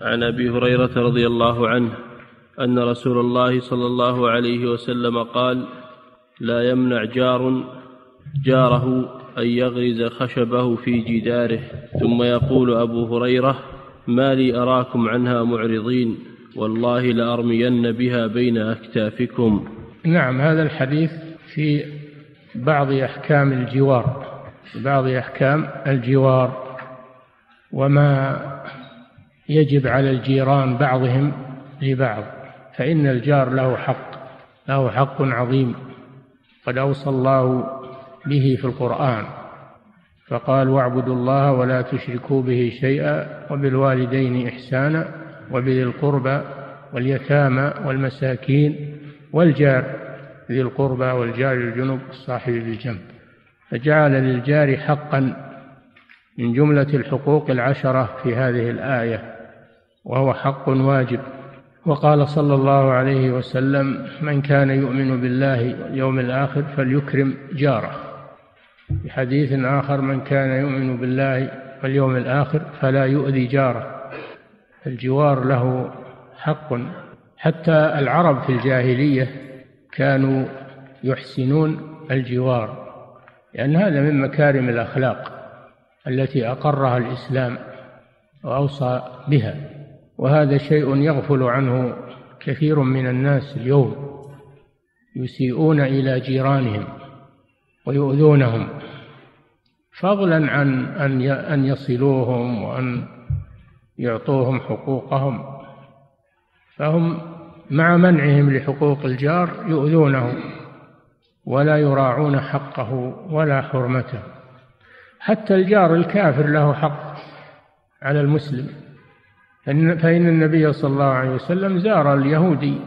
عن أبي هريرة رضي الله عنه أن رسول الله صلى الله عليه وسلم قال لا يمنع جار جاره أن يغرز خشبه في جداره. ثم يقول أبو هريرة ما لي أراكم عنها معرضين والله لأرمين بها بين أكتافكم. نعم هذا الحديث في بعض أحكام الجوار بعض أحكام الجوار وما يجب على الجيران بعضهم لبعض فإن الجار له حق له حق عظيم قد أوصى الله به في القرآن فقال واعبدوا الله ولا تشركوا به شيئا وبالوالدين إحسانا وبذي القربى واليتامى والمساكين والجار ذي القربى والجار الجنوب الصاحب بالجنب فجعل للجار حقا من جملة الحقوق العشرة في هذه الآية. وهو حق واجب. وقال صلى الله عليه وسلم من كان يؤمن بالله واليوم الآخر فليكرم جاره. في حديث آخر من كان يؤمن بالله واليوم الآخر فلا يؤذي جاره. الجوار له حق. حتى العرب في الجاهلية كانوا يحسنون الجوار لأن هذا من مكارم الأخلاق التي أقرها الإسلام وأوصى بها. وهذا شيء يغفل عنه كثير من الناس اليوم. يسيئون إلى جيرانهم ويؤذونهم فضلا عن أن أن يصلوهم وأن يعطوهم حقوقهم. فهم مع منعهم لحقوق الجار يؤذونه ولا يراعون حقه ولا حرمته. حتى الجار الكافر له حق على المسلم. فإن النبي صلى الله عليه وسلم زار اليهودي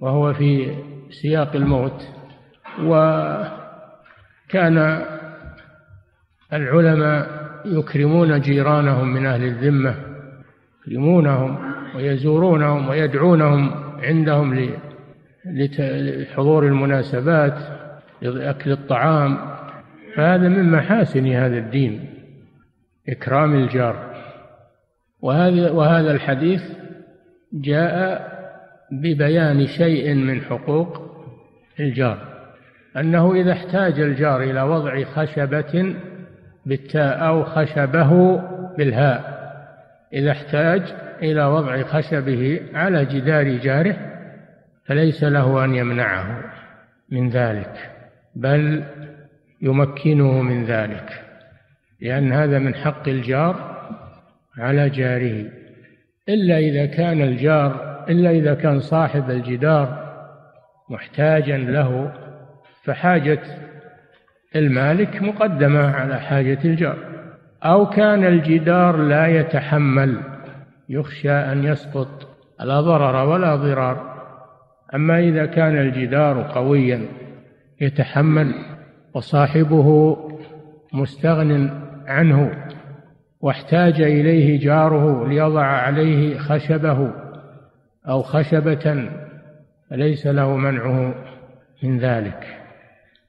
وهو في سياق الموت وكان العلماء يكرمون جيرانهم من أهل الذمة يكرمونهم ويزورونهم ويدعونهم عندهم لحضور المناسبات لأكل الطعام فهذا من محاسن هذا الدين إكرام الجار. وهذا وهذا الحديث جاء ببيان شيء من حقوق الجار أنه إذا احتاج الجار إلى وضع خشبة بالتاء أو خشبه بالهاء إذا احتاج إلى وضع خشبه على جدار جاره فليس له أن يمنعه من ذلك بل يمكنه من ذلك لأن هذا من حق الجار على جاره إلا إذا كان الجار إلا إذا كان صاحب الجدار محتاجا له فحاجة المالك مقدمة على حاجة الجار. أو كان الجدار لا يتحمل يخشى أن يسقط لا ضرر ولا ضرار. أما إذا كان الجدار قويا يتحمل وصاحبه مستغن عنه واحتاج إليه جاره ليضع عليه خشبه أو خشبة فليس له منعه من ذلك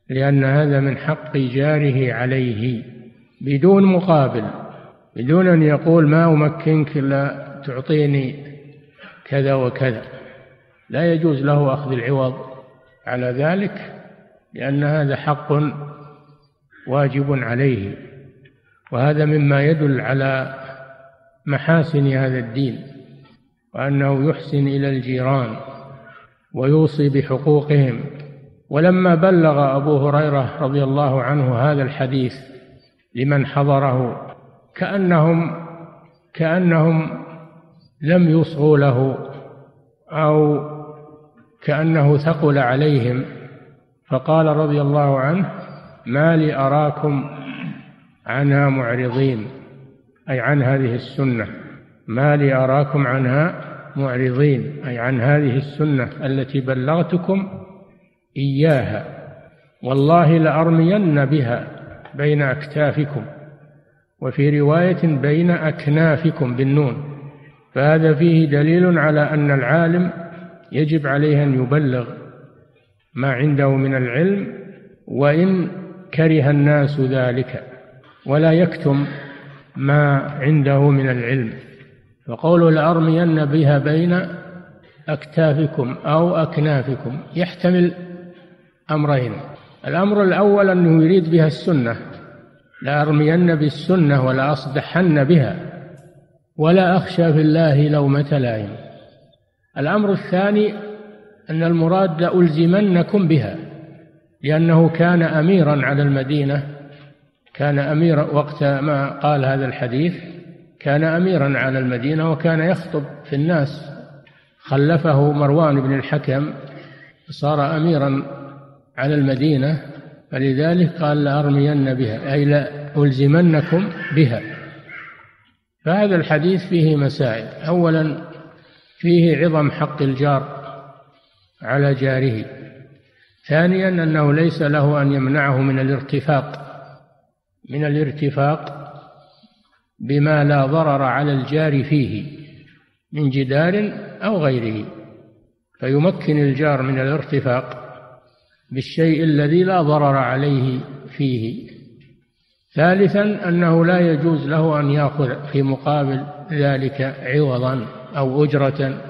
لأن هذا من حق جاره عليه بدون مقابل بدون أن يقول ما أمكنك إلا تعطيني كذا وكذا. لا يجوز له أخذ العوض على ذلك لأن هذا حق واجب عليه. وهذا مما يدل على محاسن هذا الدين وأنه يحسن إلى الجيران ويوصي بحقوقهم. ولما بلغ أبو هريرة رضي الله عنه هذا الحديث لمن حضره كأنهم كأنهم لم يصغوا له أو كأنه ثقل عليهم. فقال رضي الله عنه ما لي أراكم عنها معرضين أي عن هذه السنة. ما لي أراكم عنها معرضين أي عن هذه السنة التي بلغتكم إياها. والله لأرمين بها بين أكتافكم وفي رواية بين أكنافكم بالنون. فهذا فيه دليل على أن العالم يجب عليه أن يبلغ ما عنده من العلم وإن كره الناس ذلك. ولا يكتم ما عنده من العلم. فقوله لأرمين بها بين أكتافكم أو أكنافكم يحتمل أمرين. الأمر الأول أنه يريد بها السنة. لأرمين بالسنة ولا أصدحن بها. ولا أخشى في الله لومة لائم. الأمر الثاني أن المراد لألزمنكم بها. لأنه كان أميرا على المدينة. كان أميرا وقت ما قال هذا الحديث كان أميرا على المدينة وكان يخطب في الناس. خلفه مروان بن الحكم صار أميرا على المدينة فلذلك قال لأرمين بها أي لألزمنكم بها. فهذا الحديث فيه مسائل. أولا فيه عظم حق الجار على جاره. ثانيا أنه ليس له أن يمنعه من الارتفاق. من الارتفاق بما لا ضرر على الجار فيه من جدار أو غيره فيمكن الجار من الارتفاق بالشيء الذي لا ضرر عليه فيه. ثالثا أنه لا يجوز له أن يأخذ في مقابل ذلك عوضا أو أجرة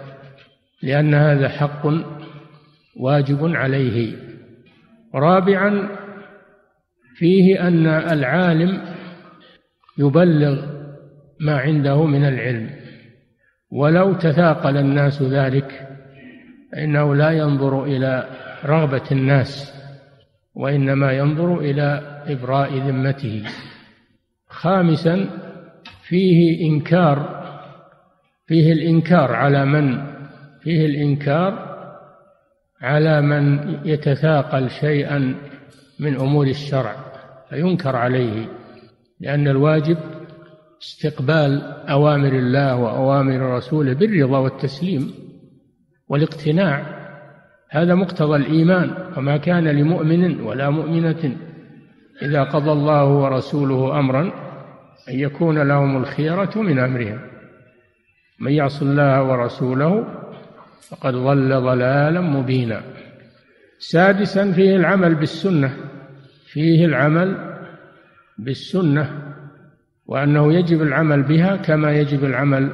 لأن هذا حق واجب عليه. رابعا فيه أن العالم يبلغ ما عنده من العلم. ولو تثاقل الناس ذلك فإنه لا ينظر إلى رغبة الناس وإنما ينظر إلى إبراء ذمته. خامسا فيه إنكار فيه الإنكار على من؟ فيه الإنكار على من يتثاقل شيئا من أمور الشرع فينكر عليه لأن الواجب استقبال أوامر الله وأوامر رسوله بالرضا والتسليم والاقتناع. هذا مقتضى الإيمان وما كان لمؤمن ولا مؤمنة إذا قضى الله ورسوله أمرا أن يكون لهم الخيرة من أمرهم. من يعص الله ورسوله فقد ضل ضلالا مبينا. سادسا فيه العمل بالسنة فيه العمل بالسنة وأنه يجب العمل بها كما يجب العمل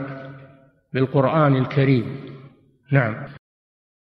بالقرآن الكريم. نعم.